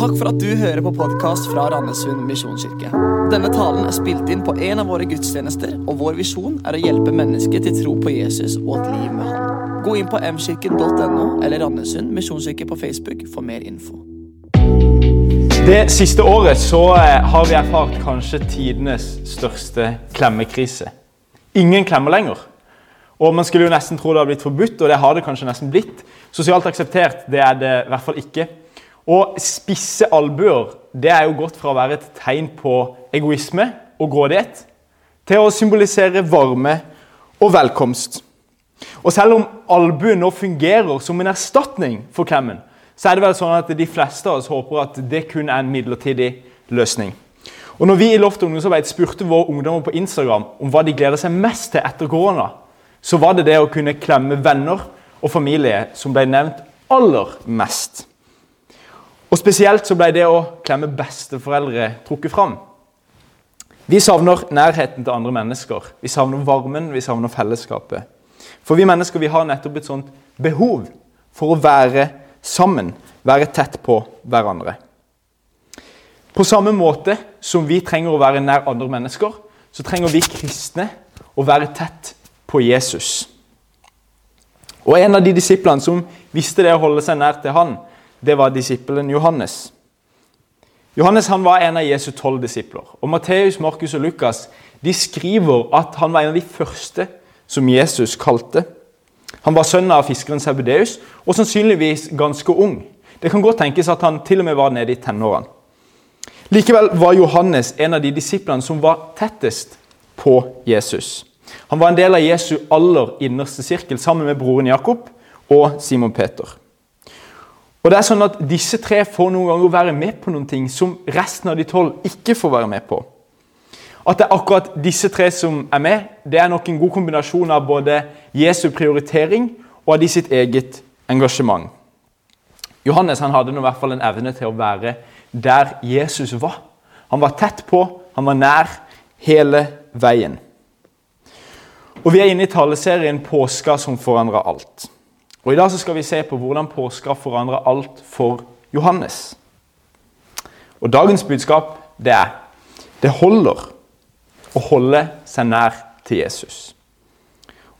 Takk for at du hører på podkast fra Randesund misjonskirke. Denne talen er spilt inn på en av våre gudstjenester, og vår visjon er å hjelpe mennesker til tro på Jesus og et liv med Han. Gå inn på mkirken.no eller Randesund misjonskirke på Facebook for mer info. Det siste året så eh, har vi erfart kanskje tidenes største klemmekrise. Ingen klemmer lenger. Og Man skulle jo nesten tro det hadde blitt forbudt, og det har det kanskje nesten blitt. Sosialt akseptert det er det i hvert fall ikke. Og spisse albuer det er jo gått fra å være et tegn på egoisme og grådighet til å symbolisere varme og velkomst. Og selv om albuen nå fungerer som en erstatning for klemmen, så er det vel sånn at de fleste av oss håper at det kun er en midlertidig løsning. Og når vi i Loft ungdomsarbeid spurte våre ungdommer på Instagram om hva de gleder seg mest til etter korona, så var det det å kunne klemme venner og familie som ble nevnt aller mest. Og Spesielt så ble det å klemme besteforeldre trukket fram. Vi savner nærheten til andre mennesker. Vi savner varmen, vi savner fellesskapet. For vi mennesker vi har nettopp et sånt behov for å være sammen, være tett på hverandre. På samme måte som vi trenger å være nær andre mennesker, så trenger vi kristne å være tett på Jesus. Og En av de disiplene som visste det å holde seg nær til han, det var disippelen Johannes. Johannes han var en av Jesu tolv disipler. Og Matteus, Markus og Lukas de skriver at han var en av de første som Jesus kalte. Han var sønn av fiskeren Sebudeus og sannsynligvis ganske ung. Det kan godt tenkes at han til og med var nede i tenårene. Likevel var Johannes en av de disiplene som var tettest på Jesus. Han var en del av Jesu aller innerste sirkel sammen med broren Jakob og Simon Peter. Og det er sånn at Disse tre får noen ganger være med på noen ting som resten av de tolv ikke får være med på. At det er akkurat disse tre som er med, det er nok en god kombinasjon av både Jesu prioritering og av de sitt eget engasjement. Johannes han hadde nå i hvert fall en evne til å være der Jesus var. Han var tett på, han var nær hele veien. Og Vi er inne i taleserien 'Påska som forandrer alt'. Og I dag så skal vi se på hvordan påska forandrer alt for Johannes. Og Dagens budskap det er det holder å holde seg nær til Jesus.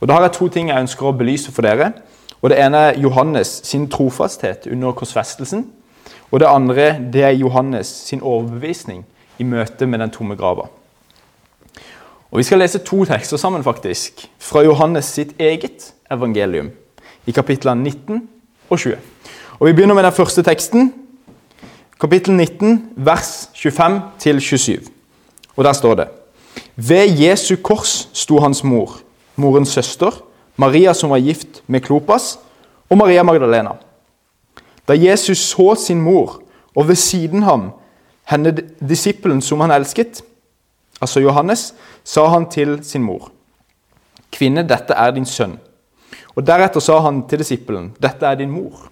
Og Da har jeg to ting jeg ønsker å belyse for dere. Og Det ene er Johannes sin trofasthet under korsfestelsen. Og det andre det er Johannes sin overbevisning i møte med den tomme grava. Og Vi skal lese to tekster sammen faktisk, fra Johannes sitt eget evangelium i kapitlene 19 og 20. Og Vi begynner med den første teksten, kapittel 19, vers 25-27. Og Der står det Ved Jesu kors sto hans mor, morens søster, Maria som var gift med Klopas, og Maria Magdalena. Da Jesus så sin mor, og ved siden ham henne disippelen som han elsket, altså Johannes, sa han til sin mor.: Kvinne, dette er din sønn. Og Deretter sa han til disippelen, 'Dette er din mor.'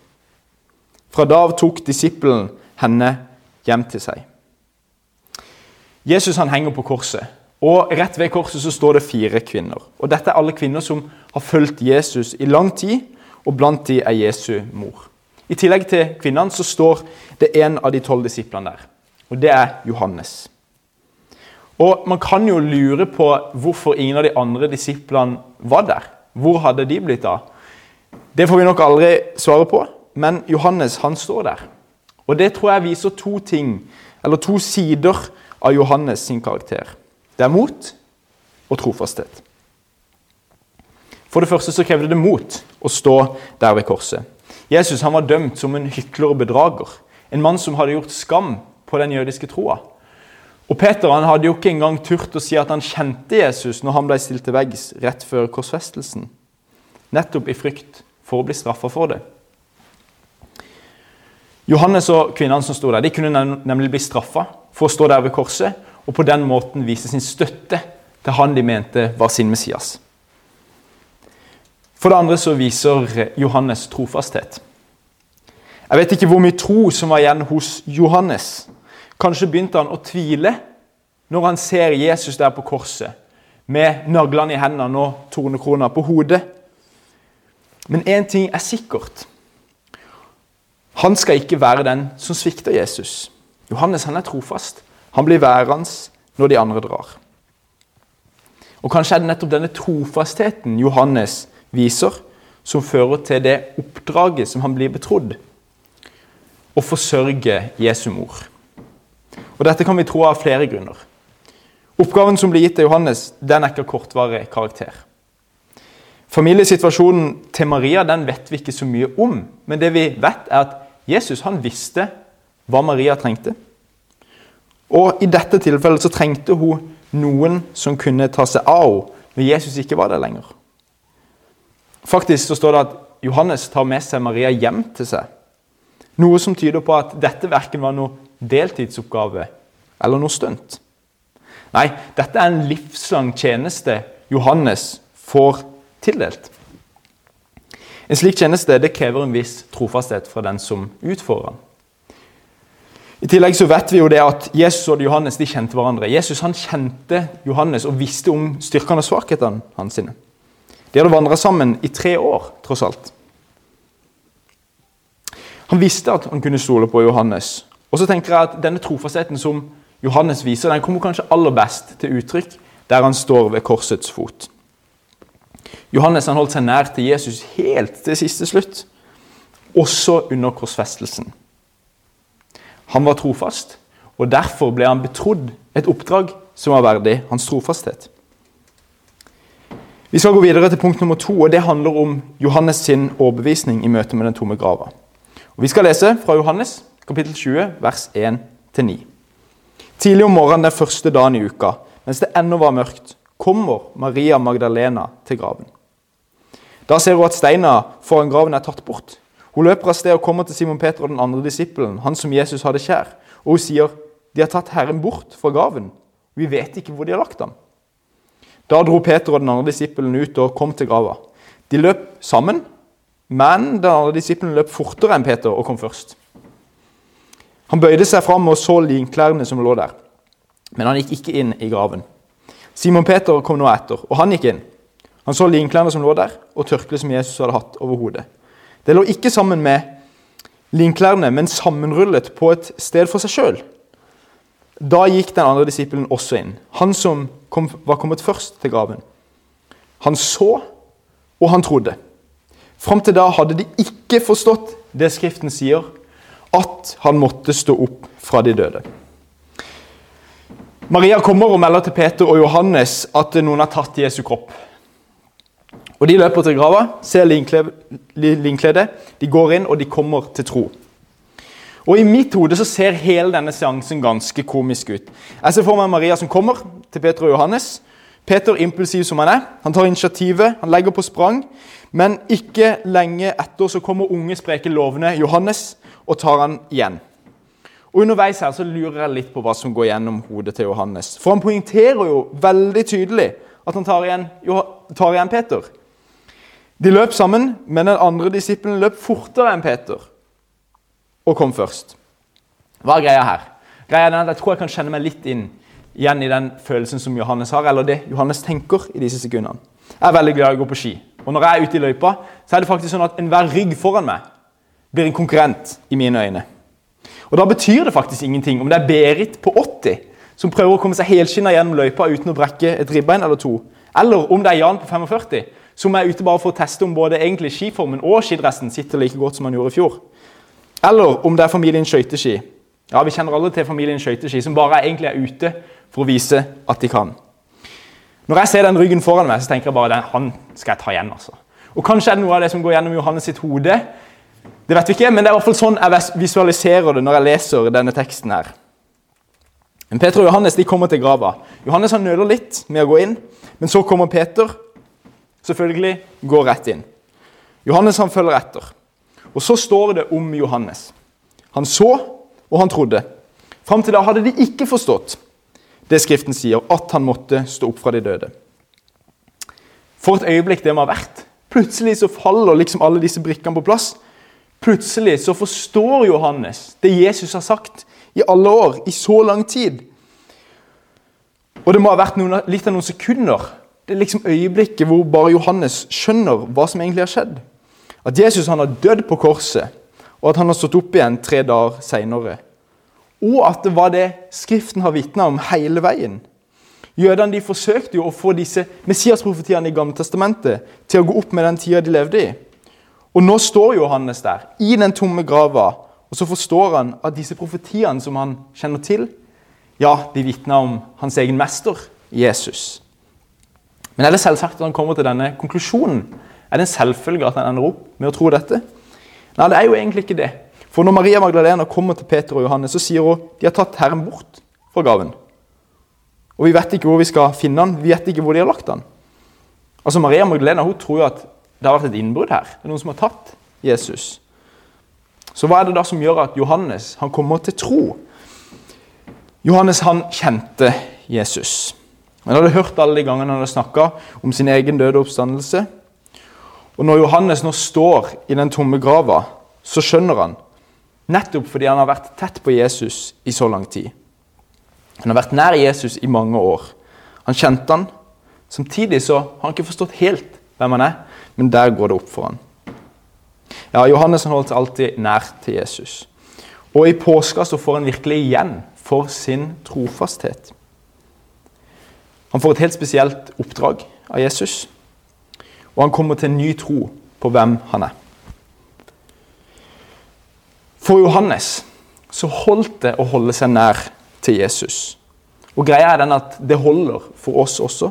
Fra da av tok disippelen henne hjem til seg. Jesus han henger på korset, og rett ved korset så står det fire kvinner. Og Dette er alle kvinner som har fulgt Jesus i lang tid, og blant de er Jesu mor. I tillegg til kvinnene så står det en av de tolv disiplene der, og det er Johannes. Og Man kan jo lure på hvorfor ingen av de andre disiplene var der. Hvor hadde de blitt av? Det får vi nok aldri svare på, men Johannes han står der. Og Det tror jeg viser to ting, eller to sider av Johannes sin karakter. Det er mot og trofasthet. For det første så krevde det mot å stå der ved korset. Jesus han var dømt som en hykler og bedrager. En mann som hadde gjort skam på den jødiske troa. Og Peter han hadde jo ikke engang turt å si at han kjente Jesus når han ble stilt til veggs rett før korsfestelsen. Nettopp i frykt for å bli straffa for det. Johannes og kvinnene som sto der, de kunne nemlig bli straffa for å stå der ved korset og på den måten vise sin støtte til han de mente var sin Messias. For det andre så viser Johannes trofasthet. Jeg vet ikke hvor mye tro som var igjen hos Johannes. Kanskje begynte han å tvile når han ser Jesus der på korset, med naglene i hendene og tornekrona på hodet. Men én ting er sikkert. Han skal ikke være den som svikter Jesus. Johannes han er trofast. Han blir værende når de andre drar. Og Kanskje er det nettopp denne trofastheten Johannes viser, som fører til det oppdraget som han blir betrodd å forsørge Jesu mor. Og Dette kan vi tro av flere grunner. Oppgaven som blir gitt til Johannes, den er ikke kortvarig karakter. Familiesituasjonen til Maria den vet vi ikke så mye om, men det vi vet, er at Jesus han visste hva Maria trengte. Og I dette tilfellet så trengte hun noen som kunne ta seg av henne når Jesus ikke var der lenger. Faktisk så står det at Johannes tar med seg Maria hjem til seg. Noe som tyder på at dette verken var noe deltidsoppgave eller noe stunt. Nei, dette er en livslang tjeneste Johannes får tildelt. En slik tjeneste det krever en viss trofasthet fra den som utfører den. I tillegg så vet vi jo det at Jesus og Johannes de kjente hverandre. Jesus han kjente Johannes og visste om styrkene og svakhetene hans. sine. De hadde vandra sammen i tre år, tross alt. Han visste at han kunne stole på Johannes. Og så tenker jeg at Denne trofastheten som Johannes viser, den kommer kanskje aller best til uttrykk der han står ved korsets fot. Johannes han holdt seg nær til Jesus helt til siste slutt, også under korsfestelsen. Han var trofast, og derfor ble han betrodd et oppdrag som var verdig hans trofasthet. Vi skal gå videre til punkt nummer to, og det handler om Johannes sin overbevisning i møte med den tomme grava. Og vi skal lese fra Johannes kapittel 20, vers 1-9. Tidlig om morgenen den første dagen i uka, mens det ennå var mørkt, kommer Maria Magdalena til graven. Da ser hun at steina foran graven er tatt bort. Hun løper av sted og kommer til Simon Peter og den andre disippelen, han som Jesus hadde kjær. Og hun sier, 'De har tatt Herren bort fra graven. Vi vet ikke hvor de har lagt ham.' Da dro Peter og den andre disippelen ut og kom til grava. De løp sammen, men den andre disippelen løp fortere enn Peter og kom først. Han bøyde seg fram og så linklærne som lå der, men han gikk ikke inn i graven. Simon Peter kom nå etter, og han gikk inn. Han så linklærne som lå der, og tørkleet som Jesus hadde hatt over hodet. Det lå ikke sammen med linklærne, men sammenrullet på et sted for seg sjøl. Da gikk den andre disippelen også inn, han som kom, var kommet først til graven. Han så, og han trodde. Fram til da hadde de ikke forstått det Skriften sier, at han måtte stå opp fra de døde. Maria kommer og melder til Peter og Johannes at noen har tatt Jesu kropp. Og De løper til grava, ser linkledet, de går inn og de kommer til tro. Og I mitt hode så ser hele denne seansen ganske komisk ut. Jeg ser for meg Maria som kommer til Peter og Johannes. Peter, impulsiv som han er, han tar initiativet, han legger på sprang. Men ikke lenge etter så kommer unge, spreke, lovende Johannes og tar han igjen. Og Underveis her så lurer jeg litt på hva som går gjennom hodet til Johannes. For han poengterer jo veldig tydelig at han tar igjen, tar igjen Peter. De løp sammen, men den andre disippelen løp fortere enn Peter og kom først. Hva er greia her? Greia er at Jeg tror jeg kan kjenne meg litt inn igjen i den følelsen som Johannes har, eller det Johannes tenker i disse sekundene. Jeg er veldig glad i å gå på ski. Og når jeg er ute i løypa, så er det faktisk sånn at enhver rygg foran meg blir en konkurrent i mine øyne. Og Da betyr det faktisk ingenting om det er Berit på 80 som prøver å komme seg helskinna gjennom løypa uten å brekke et ribbein eller to, eller om det er Jan på 45 som er ute bare for å teste om både egentlig skiformen og skidressen sitter like godt som han gjorde i fjor. Eller om det er familien skøyteski. Ja, Vi kjenner alle til familien skøyteski, som bare egentlig er ute for å vise at de kan. Når jeg ser den ryggen foran meg, så tenker jeg bare den, han skal jeg ta igjen. altså. Og Kanskje er det noe av det som går gjennom Johannes sitt hode. Det vet vi ikke, men det er i hvert fall sånn jeg visualiserer det når jeg leser denne teksten. her. Men Peter og Johannes de kommer til grava. Johannes han nøler litt med å gå inn, men så kommer Peter selvfølgelig går rett inn. Johannes han følger etter. Og Så står det om Johannes. Han så, og han trodde. Fram til da hadde de ikke forstått det Skriften sier, at han måtte stå opp fra de døde. For et øyeblikk det må ha vært. Plutselig så faller liksom alle disse brikkene på plass. Plutselig så forstår Johannes det Jesus har sagt i alle år, i så lang tid. Og det må ha vært noen, litt av noen sekunder det er liksom øyeblikket hvor bare Johannes skjønner hva som egentlig har skjedd. At Jesus han har dødd på korset. og at han har stått opp igjen tre dager seinere. Og at det var det Skriften har vitna om hele veien. Jødene de forsøkte jo å få disse Messias-profetiene i Gamle Testamentet til å gå opp med den tida de levde i. Og nå står Johannes der, i den tomme grava, og så forstår han at disse profetiene som han kjenner til, ja, de vitner om hans egen mester, Jesus. Men er det selvsagt at han kommer til denne konklusjonen? Er det en selvfølge at han ender opp med å tro dette? Nei, det er jo egentlig ikke det. For når Maria Magdalena kommer til Peter og Johannes, så sier hun de har tatt Herren bort fra gaven. Og vi vet ikke hvor vi skal finne han, vi vet ikke hvor de har lagt han. Altså Maria Magdalena hun tror jo at det har vært et innbrudd her. Det er noen som har tatt Jesus. Så hva er det da som gjør at Johannes han kommer til tro? Johannes han kjente Jesus. Han hadde hørt alle de gangene han hadde snakka om sin egen døde oppstandelse. Og når Johannes nå står i den tomme grava, så skjønner han, nettopp fordi han har vært tett på Jesus i så lang tid. Han har vært nær Jesus i mange år. Han kjente han. Samtidig så har han ikke forstått helt hvem han er, men der går det opp for han. Ja, Johannes han holdt seg alltid nær til Jesus. Og i påska så får han virkelig igjen for sin trofasthet. Han får et helt spesielt oppdrag av Jesus, og han kommer til en ny tro på hvem han er. For Johannes så holdt det å holde seg nær til Jesus. Og greia er den at det holder for oss også.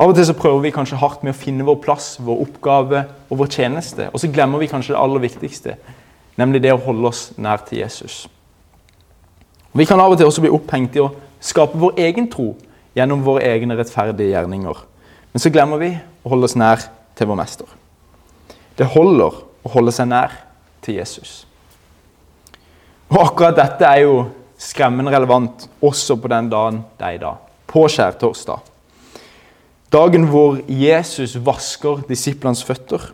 Av og til så prøver vi kanskje hardt med å finne vår plass, vår oppgave og vår tjeneste. Og så glemmer vi kanskje det aller viktigste, nemlig det å holde oss nær til Jesus. Vi kan av og til også bli opphengt i å skape vår egen tro gjennom våre egne rettferdige gjerninger. Men så glemmer vi å holde oss nær til vår mester. Det holder å holde seg nær til Jesus. Og akkurat dette er jo skremmende relevant også på den dagen det er i dag. På skjærtorsdag. Dagen hvor Jesus vasker disiplenes føtter.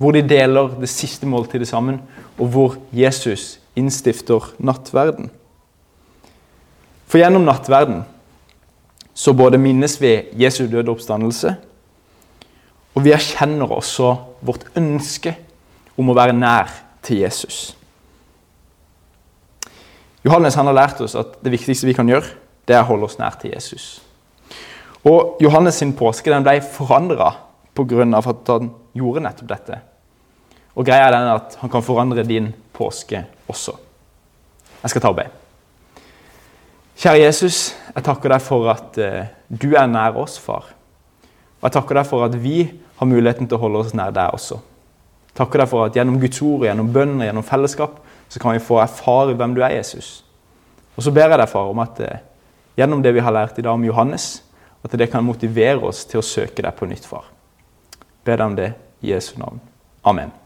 Hvor de deler det siste måltidet sammen, og hvor Jesus innstifter nattverden. For gjennom nattverden så både minnes vi Jesu døde oppstandelse, og vi erkjenner også vårt ønske om å være nær til Jesus. Johannes han har lært oss at det viktigste vi kan gjøre, det er å holde oss nær til Jesus. Og Johannes sin påske den ble forandra pga. at han gjorde nettopp dette. Og greia er den at han kan forandre din påske også. Jeg skal ta og be. Kjære Jesus, jeg takker deg for at uh, du er nær oss, far. Og jeg takker deg for at vi har muligheten til å holde oss nær deg også. Takker deg for at gjennom Guds ord, gjennom bønn og gjennom fellesskap så kan vi få erfare hvem du er, Jesus. Og så ber jeg deg, far, om at eh, gjennom det vi har lært i dag om Johannes, at det kan motivere oss til å søke deg på nytt, far. Be deg om det i Jesu navn. Amen.